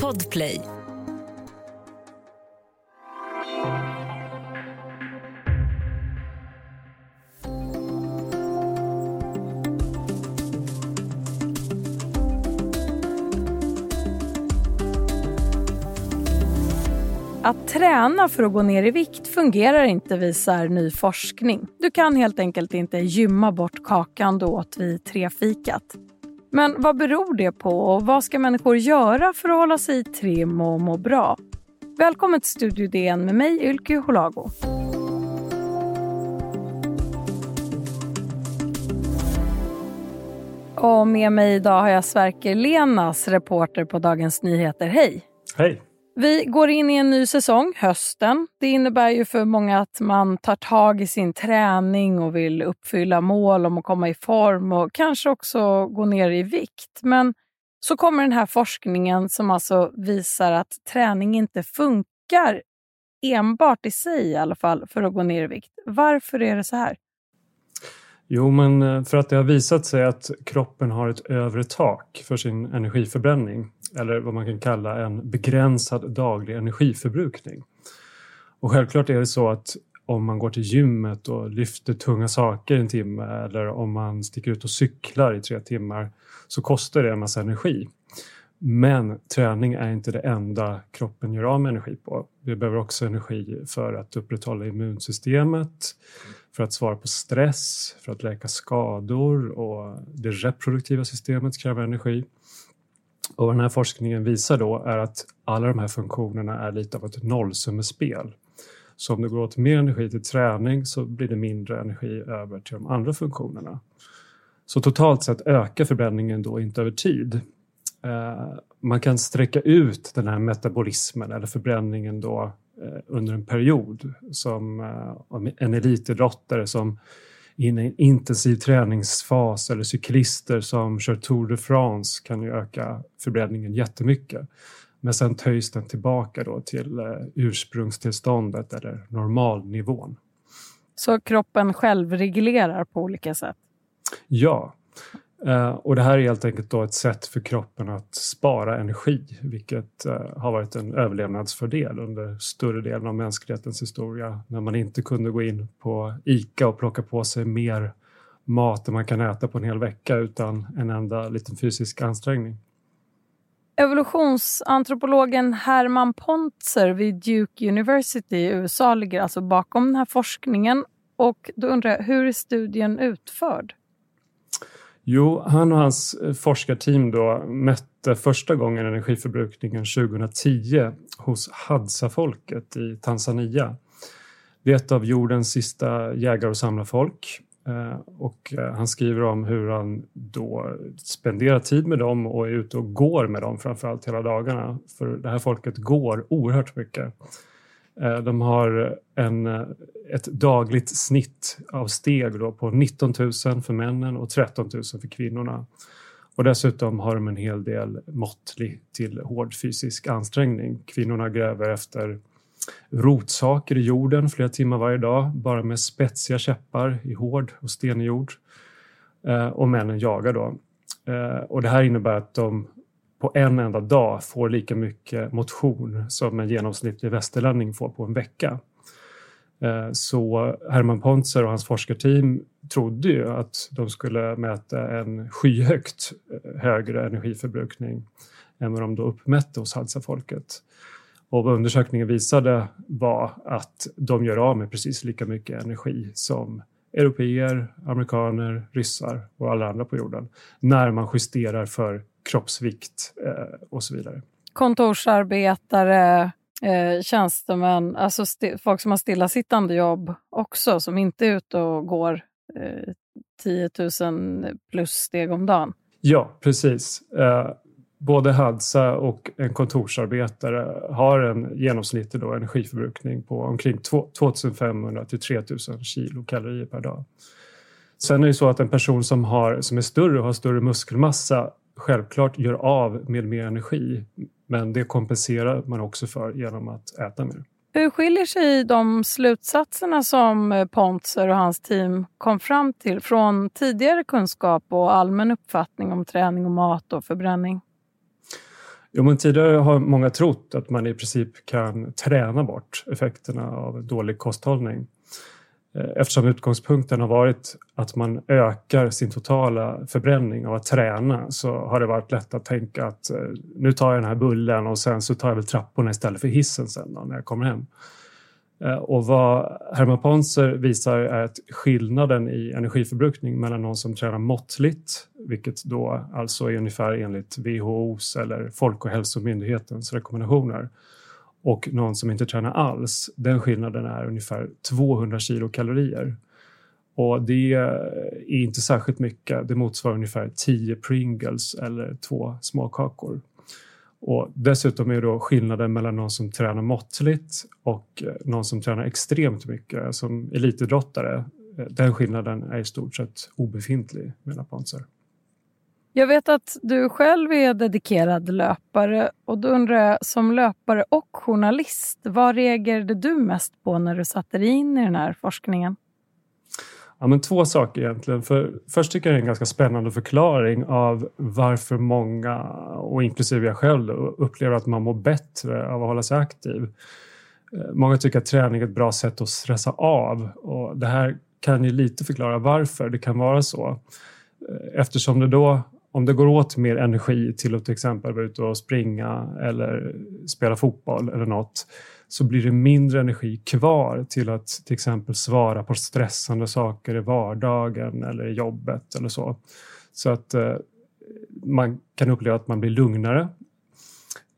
Podplay. Att träna för att gå ner i vikt fungerar inte visar ny forskning. Du kan helt enkelt inte gymma bort kakan du åt vid trefikat. Men vad beror det på och vad ska människor göra för att hålla sig i trim och må bra? Välkommen till Studio DN med mig Ylke Holago. Och med mig idag har jag Sverker Lenas, reporter på Dagens Nyheter. Hej! Hej! Vi går in i en ny säsong, hösten. Det innebär ju för många att man tar tag i sin träning och vill uppfylla mål om att komma i form och kanske också gå ner i vikt. Men så kommer den här forskningen som alltså visar att träning inte funkar enbart i sig i alla fall för att gå ner i vikt. Varför är det så här? Jo, men eh, för att det har visat sig att kroppen har ett övre tak för sin energiförbränning eller vad man kan kalla en begränsad daglig energiförbrukning. Och självklart är det så att om man går till gymmet och lyfter tunga saker en timme eller om man sticker ut och cyklar i tre timmar så kostar det en massa energi. Men träning är inte det enda kroppen gör av med energi på. Vi behöver också energi för att upprätthålla immunsystemet, för att svara på stress, för att läka skador och det reproduktiva systemet kräver energi. Och vad den här forskningen visar då är att alla de här funktionerna är lite av ett nollsummespel. Så om det går åt mer energi till träning så blir det mindre energi över till de andra funktionerna. Så totalt sett ökar förbränningen då inte över tid. Eh, man kan sträcka ut den här metabolismen eller förbränningen då eh, under en period som eh, en elitidrottare som i en intensiv träningsfas eller cyklister som kör Tour de France kan ju öka förbränningen jättemycket. Men sen töjs den tillbaka då till ursprungstillståndet eller normalnivån. Så kroppen själv reglerar på olika sätt? Ja, Uh, och det här är helt enkelt då ett sätt för kroppen att spara energi, vilket uh, har varit en överlevnadsfördel under större delen av mänsklighetens historia, när man inte kunde gå in på ICA och plocka på sig mer mat än man kan äta på en hel vecka utan en enda liten fysisk ansträngning. Evolutionsantropologen Herman Pontzer vid Duke University i USA ligger alltså bakom den här forskningen. Och då undrar jag, hur är studien utförd? Jo, han och hans eh, forskarteam då mätte första gången energiförbrukningen 2010 hos Hadza-folket i Tanzania. Det är ett av jordens sista jägar eh, och samlarfolk. Och han skriver om hur han då spenderar tid med dem och är ute och går med dem framförallt hela dagarna. För det här folket går oerhört mycket. Eh, de har en, eh, ett dagligt snitt av steg då på 19 000 för männen och 13 000 för kvinnorna. Och dessutom har de en hel del måttlig till hård fysisk ansträngning. Kvinnorna gräver efter rotsaker i jorden flera timmar varje dag, bara med spetsiga käppar i hård och stenig jord. Eh, och männen jagar då. Och det här innebär att de på en enda dag får lika mycket motion som en genomsnittlig västerlänning får på en vecka. Eh, så Herman Pontzer och hans forskarteam trodde ju att de skulle mäta en skyhögt eh, högre energiförbrukning än vad de då uppmätte hos Hadza-folket. Och vad undersökningen visade var att de gör av med precis lika mycket energi som europeer, amerikaner, ryssar och alla andra på jorden när man justerar för kroppsvikt eh, och så vidare. Kontorsarbetare, eh, tjänstemän, alltså folk som har stillasittande jobb också, som inte är ute och går eh, 10 000 plus steg om dagen. Ja, precis. Eh, både Hadza och en kontorsarbetare har en genomsnittlig då energiförbrukning på omkring 2500 till 3000 kilokalorier per dag. Sen är det så att en person som, har, som är större och har större muskelmassa självklart gör av med mer energi. Men det kompenserar man också för genom att äta mer. Hur skiljer sig de slutsatserna som Pontzer och hans team kom fram till från tidigare kunskap och allmän uppfattning om träning och mat och förbränning? Jo, men tidigare har många trott att man i princip kan träna bort effekterna av dålig kosthållning. Eh, eftersom utgångspunkten har varit att man ökar sin totala förbränning av att träna så har det varit lätt att tänka att eh, nu tar jag den här bullen och sen så tar jag väl trapporna istället för hissen sen när jag kommer hem. Eh, och vad Herman Ponser visar är att skillnaden i energiförbrukning mellan någon som tränar måttligt, vilket då alltså är ungefär enligt WHOs eller Folkhälsomyndighetens rekommendationer, och någon som inte tränar alls, den skillnaden är ungefär 200 kilokalorier. Och det är inte särskilt mycket, det motsvarar ungefär 10 Pringles eller två småkakor. Och dessutom är då skillnaden mellan någon som tränar måttligt och eh, någon som tränar extremt mycket eh, som elitidrottare, eh, den skillnaden är i stort sett obefintlig menar Panzer. Jag vet att du själv är dedikerad löpare och då undrar jag som löpare och journalist, vad reagerade du mest på när du satte dig in i den här forskningen? Ja, men två saker egentligen. För först tycker jag det är en ganska spännande förklaring av varför många, och inklusive jag själv, upplever att man mår bättre av att hålla sig aktiv. Eh, många tycker att träning är ett bra sätt att stressa av och det här kan ju lite förklara varför det kan vara så. Eh, eftersom det då, om det går åt mer energi till att till exempel vara ute och springa eller spela fotboll eller något så blir det mindre energi kvar till att till exempel svara på stressande saker i vardagen eller i jobbet eller så. Så att eh, man kan uppleva att man blir lugnare.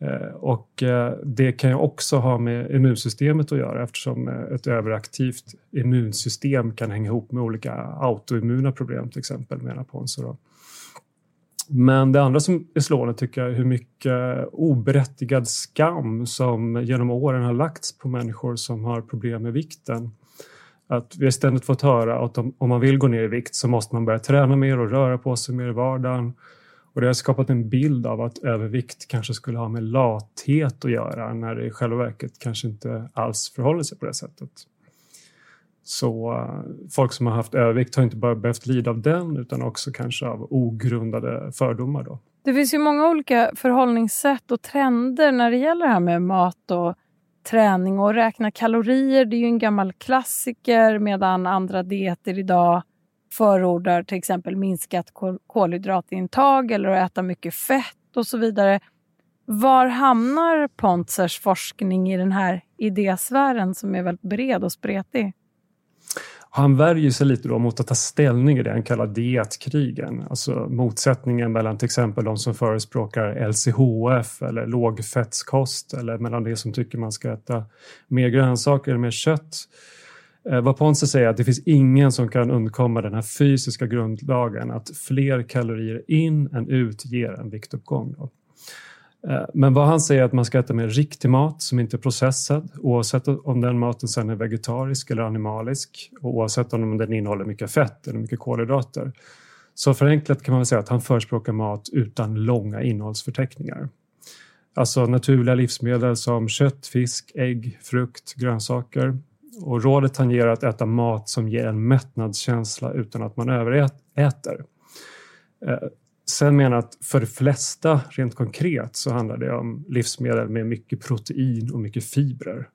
Eh, och eh, det kan ju också ha med immunsystemet att göra eftersom eh, ett överaktivt immunsystem kan hänga ihop med olika autoimmuna problem till exempel menar Ponzo. Men det andra som är slående tycker jag är hur mycket oberättigad skam som genom åren har lagts på människor som har problem med vikten. Att vi har ständigt fått höra att om, man vill gå ner i vikt så måste man börja träna mer och röra på sig mer i vardagen. Och det har skapat en bild av att övervikt kanske skulle ha med lathet att göra när det i själva verket kanske inte alls förhåller sig på det sättet. Så eh, folk som har haft övervikt har inte bara behövt lida av den utan också kanske av ogrundade fördomar. Då. Det finns ju många olika förhållningssätt och trender när det gäller det här med mat och träning och räkna kalorier. Det är ju en gammal klassiker medan andra dieter idag förordar till exempel minskat kolhydratintag eller att äta mycket fett och så vidare. Var hamnar Pontzers forskning i den här idésfären som är väldigt bred och spretig? Han värjer sig lite då mot att ta ställning i det han kallar dietkrigen. Alltså motsättningen mellan till exempel de som förespråkar LCHF eller lågfettskost eller mellan de som tycker man ska äta mer grönsaker eller mer kött. Eh, vad Ponce säger är att det finns ingen som kan undkomma den här fysiska grundlagen att fler kalorier in än ut ger en viktuppgång. Då. Eh, men vad han säger är att man ska äta mer riktig mat som inte är processad oavsett om den maten sen är vegetarisk eller animalisk och oavsett om den innehåller mycket fett eller mycket kolhydrater. Så förenklat kan man säga att han förespråkar mat utan långa innehållsförteckningar. Alltså naturliga livsmedel som kött, fisk, ägg, frukt, grönsaker. Och rådet han ger är att äta mat som ger en mättnadskänsla utan att man överäter. Sen menar jag att för de flesta, rent konkret, så handlar det om livsmedel med mycket protein och mycket fibrer.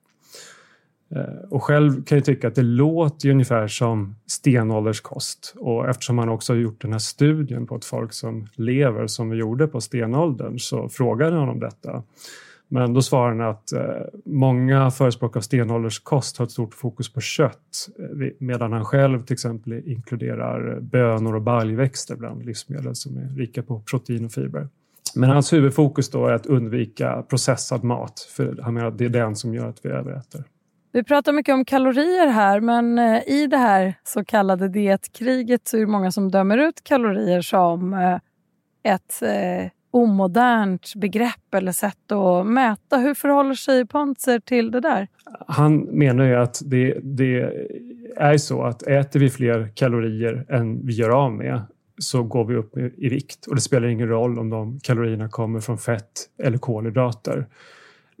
Eh, och själv kan jag tycka att det låter ungefär som stenålderskost och eftersom man också har gjort den här studien på ett folk som lever som vi gjorde på stenåldern så frågade han om detta. Men då svarar han att eh, många förespråkare av stenålderskost har ett stort fokus på kött eh, medan han själv till exempel inkluderar bönor och baljväxter bland livsmedel som är rika på protein och fiber. Men hans huvudfokus då är att undvika processad mat för han menar att det är den som gör att vi överäter. Vi pratar mycket om kalorier här men eh, i det här så kallade dietkriget så är det många som dömer ut kalorier som eh, ett omodernt begrepp eller sätt att mäta. Hur förhåller sig Pontzer till det där? Han menar ju att det, det är så att äter vi fler kalorier än vi gör av med så går vi upp i vikt och det spelar ingen roll om de kalorierna kommer från fett eller kolhydrater.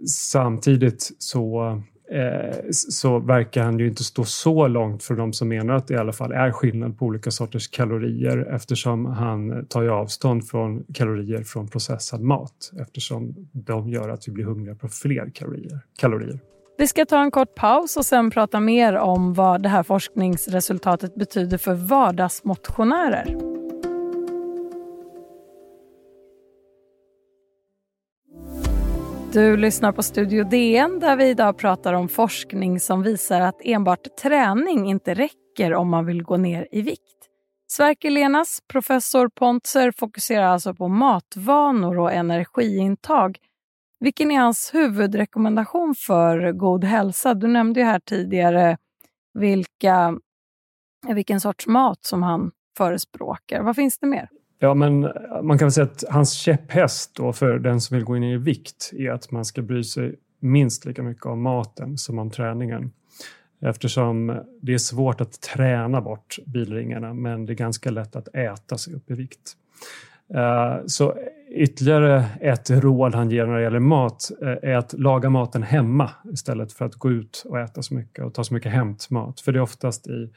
Samtidigt så Eh, så verkar han ju inte stå så långt för de som menar att det i alla fall är skillnad på olika sorters kalorier eftersom han tar ju avstånd från kalorier från processad mat eftersom de gör att vi blir hungriga på fler kalorier. kalorier. Vi ska ta en kort paus och sen prata mer om vad det här forskningsresultatet betyder för vardagsmotionärer. Du lyssnar på Studio DN där vi idag pratar om forskning som visar att enbart träning inte räcker om man vill gå ner i vikt. Sverker-Lenas professor Pontzer fokuserar alltså på matvanor och energiintag. Vilken är hans huvudrekommendation för god hälsa? Du nämnde ju här tidigare vilka, vilken sorts mat som han förespråkar. Vad finns det mer? Ja, men eh, man kan väl säga att hans käpphäst då för den som vill gå ner i vikt är att man ska bry sig minst lika mycket om maten som om träningen. Eftersom det är svårt att träna bort bilringarna men det är ganska lätt att äta sig upp i vikt. Eh, så ytterligare ett råd han ger när det gäller mat eh, är att laga maten hemma istället för att gå ut och äta så mycket och ta så mycket hämtmat. För det är oftast i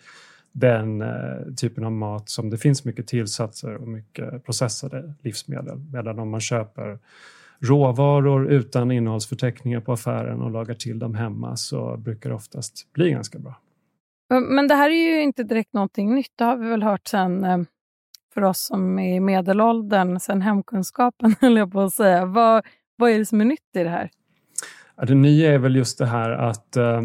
den eh, typen av mat som det finns mycket tillsatser och mycket processade livsmedel. Medan om man köper råvaror utan innehållsförteckningar på affären och lagar till dem hemma så brukar det oftast bli ganska bra. Men det här är ju inte direkt någonting nytt. Det har vi väl hört sen eh, för oss som är i medelåldern, sen hemkunskapen höll jag på att säga. Vad, vad är det som är nytt i det här? Ja, det nya är väl just det här att eh,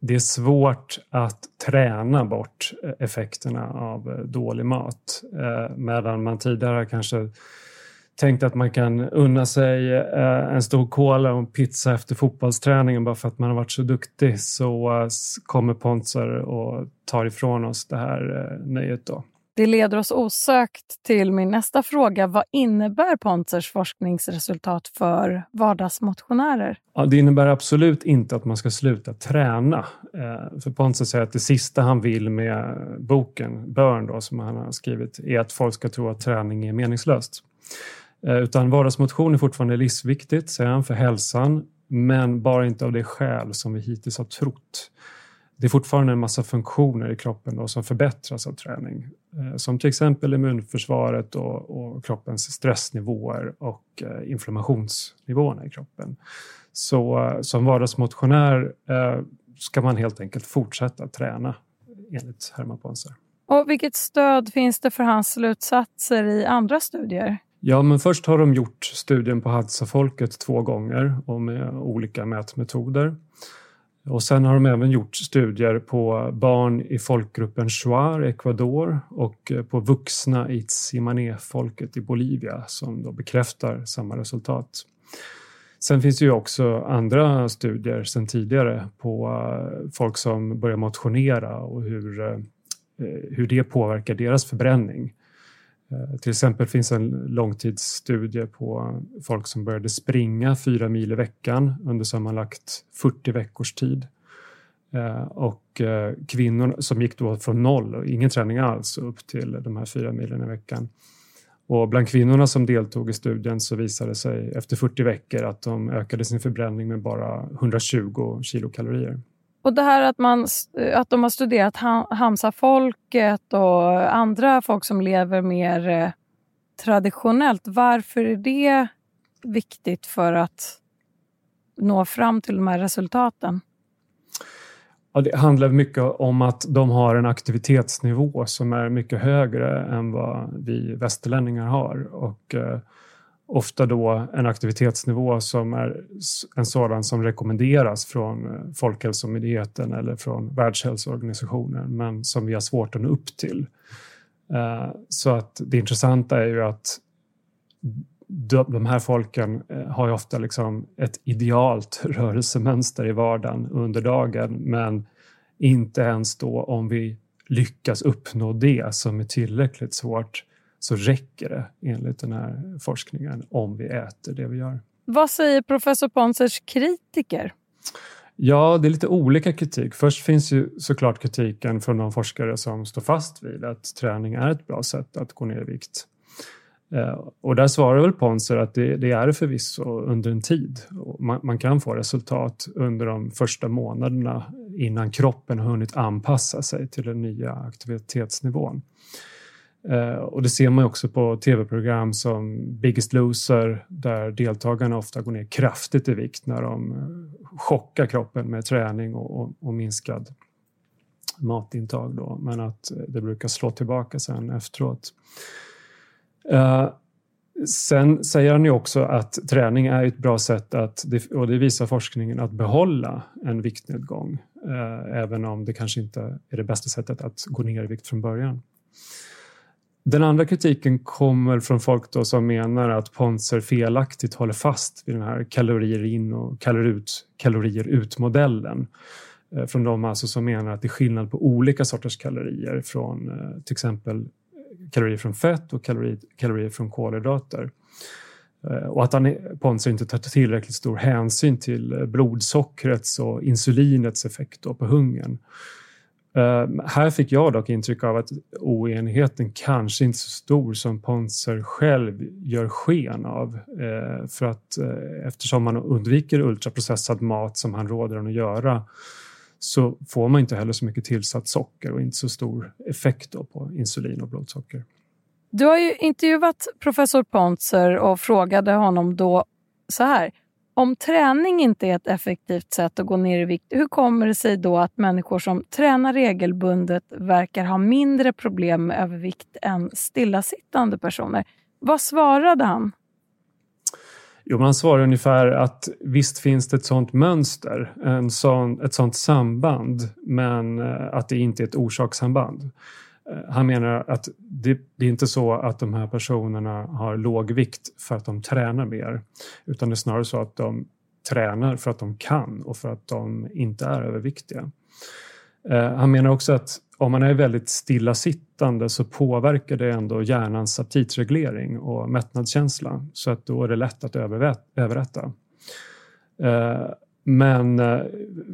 det är svårt att träna bort eh, effekterna av eh, dålig mat. Eh, medan man tidigare kanske tänkt att man kan unna sig en stor cola och en pizza efter fotbollsträningen bara för att man har varit så duktig så kommer Pontzer och tar ifrån oss det här nöjet då. Det leder oss osökt till min nästa fråga. Vad innebär Pontzers forskningsresultat för vardagsmotionärer? Ja, det innebär absolut inte att man ska sluta träna. Eh, för Pontzer säger att det sista han vill med boken, Burn, då, som han har skrivit, är att folk ska tro att träning är meningslöst. Eh, utan vardagsmotion är fortfarande livsviktigt, säger han, för hälsan, men bara inte av det skäl som vi hittills har trott det är fortfarande en massa funktioner i kroppen då som förbättras av träning. Eh, som till exempel immunförsvaret och, och kroppens stressnivåer och eh, inflammationsnivåerna i kroppen. Så eh, som vardagsmotionär ska man helt enkelt fortsätta träna enligt Herman Ponser. Och vilket stöd finns det för hans slutsatser i andra studier? Ja, men först har de gjort studien på Hadza-folket två gånger och med olika mätmetoder. Och sen har de även gjort studier på barn i folkgruppen Shuar i Ecuador och eh, på vuxna i Tsimané-folket i Bolivia som då bekräftar samma resultat. Sen finns det ju också andra studier sen tidigare på eh, folk som börjar motionera och hur, eh, hur det påverkar deras förbränning. Eh, till exempel finns en långtidsstudie på folk som började springa fyra mil i veckan under sammanlagt 40 veckors tid. Eh, och eh, kvinnor som gick då från noll och ingen träning alls upp till de här fyra milen i veckan. Och bland kvinnorna som deltog i studien så visade det sig efter 40 veckor att de ökade sin förbränning med bara 120 kilokalorier. Och det här att, man, eh, att de har studerat Hamsa-folket och andra folk som lever mer eh, traditionellt. Varför är det viktigt för att nå fram till de här resultaten? Ja, det handlar mycket om att de har en aktivitetsnivå som är mycket högre än vad vi västerlänningar har. Och, eh, ofta då en aktivitetsnivå som är en sådan som rekommenderas från eh, Folkhälsomyndigheten eller från Världshälsoorganisationen men som vi har svårt att nå upp till. Eh, så att det intressanta är ju att de här folken eh, har ju ofta liksom ett idealt rörelsemönster i vardagen under dagen men inte ens då om vi lyckas uppnå det som är tillräckligt svårt så räcker det enligt den här forskningen om vi äter det vi gör. Vad säger professor Ponsers kritiker? Ja, det är lite olika kritik. Först finns ju såklart kritiken från de forskare som står fast vid att träning är ett bra sätt att gå ner i vikt. Eh, och där svarar väl Ponser att det, det är förvisso under en tid. Man, man, kan få resultat under de första månaderna innan kroppen har hunnit anpassa sig till den nya aktivitetsnivån. Eh, och det ser man också på tv-program som Biggest Loser där deltagarna ofta går ner kraftigt i vikt när de eh, chockar kroppen med träning och, och, och minskad matintag. Då, men att det brukar slå tillbaka sen efteråt. Uh, sen säger han ju också att träning är ett bra sätt att, och det visar forskningen, att behålla en viktnedgång. Uh, även om det kanske inte är det bästa sättet att gå ner i vikt från början. Den andra kritiken kommer från folk då som menar att Ponser felaktigt håller fast vid den här kalorier in och kalorier ut, kalorier ut-modellen. Eh, från de alltså som menar att det är skillnad på olika sorters kalorier från eh, till exempel eh, kalorier från fett och kalorier, kalorier från kolhydrater. Och att Ponser inte tar tillräckligt stor hänsyn till blodsockrets och insulinets effekt på hungern. Uh, här fick jag dock intryck av att oenigheten kanske inte är så stor som Ponser själv gör sken av. Uh, för att uh, eftersom man undviker ultraprocessad mat som han råder en att göra så får man inte heller så mycket tillsatt socker och inte så stor effekt på insulin och blodsocker. Du har ju intervjuat professor Pontzer och frågade honom då så här. Om träning inte är ett effektivt sätt att gå ner i vikt, hur kommer det sig då att människor som tränar regelbundet verkar ha mindre problem med övervikt än stillasittande personer? Vad svarade han? Jo, man svarar ungefär att visst finns det ett sånt mönster, en sån, ett sånt samband, men eh, att det inte är ett orsakssamband. Eh, han menar att det, det, är inte så att de här personerna har låg vikt för att de tränar mer, utan det är snarare så att de tränar för att de kan och för att de inte är överviktiga. Eh, han menar också att om man är väldigt stillasittande så påverkar det ändå hjärnans aptitreglering och mättnadskänsla så att då är det lätt att överäta. Men eh,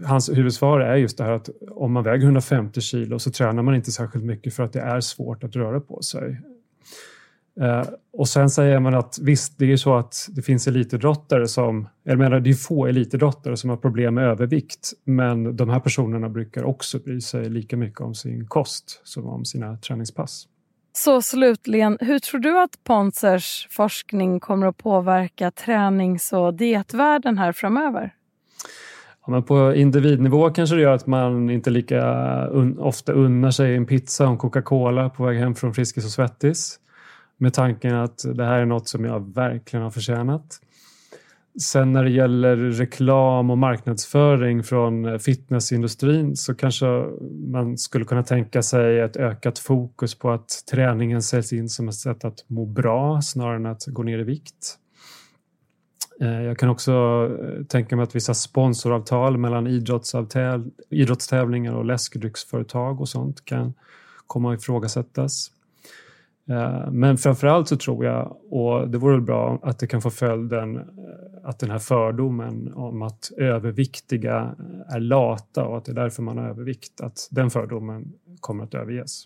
hans huvudsvar är just det här att om man väger 150 kilo så tränar man inte särskilt mycket för att det är svårt att röra på sig. Eh, och sen säger man att visst, det är så att det finns elitidrottare som, jag menar det är få elitidrottare som har problem med övervikt, men de här personerna brukar också bry sig lika mycket om sin kost som om sina träningspass. Så slutligen, hur tror du att Ponsers forskning kommer att påverka tränings och dietvärlden här framöver? Ja, men på individnivå kanske det gör att man inte lika un ofta unnar sig en pizza och en Coca-Cola på väg hem från Friskis och Svettis med tanken att det här är något som jag verkligen har förtjänat. Sen när det gäller reklam och marknadsföring från fitnessindustrin så kanske man skulle kunna tänka sig ett ökat fokus på att träningen säljs in som ett sätt att må bra snarare än att gå ner i vikt. Eh, jag kan också eh, tänka mig att vissa sponsoravtal mellan idrottstävlingar och läskedrycksföretag och sånt kan komma att ifrågasättas. Eh, men framförallt så tror jag, och det vore bra, att det kan få följden att den här fördomen om att överviktiga är lata och att det är därför man har övervikt, att den fördomen kommer att överges.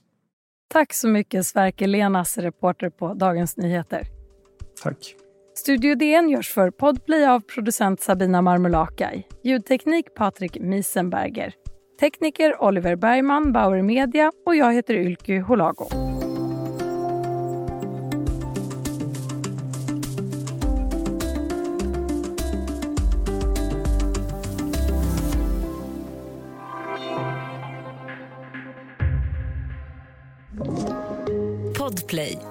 Tack så mycket Sverker Lenas, reporter på Dagens Nyheter. Tack. Studio DN görs för Podplay av producent Sabina Marmulakai, ljudteknik Patrik Miesenberger, tekniker Oliver Bergman, Bauer Media och jag heter Ylky Holago. Podplay.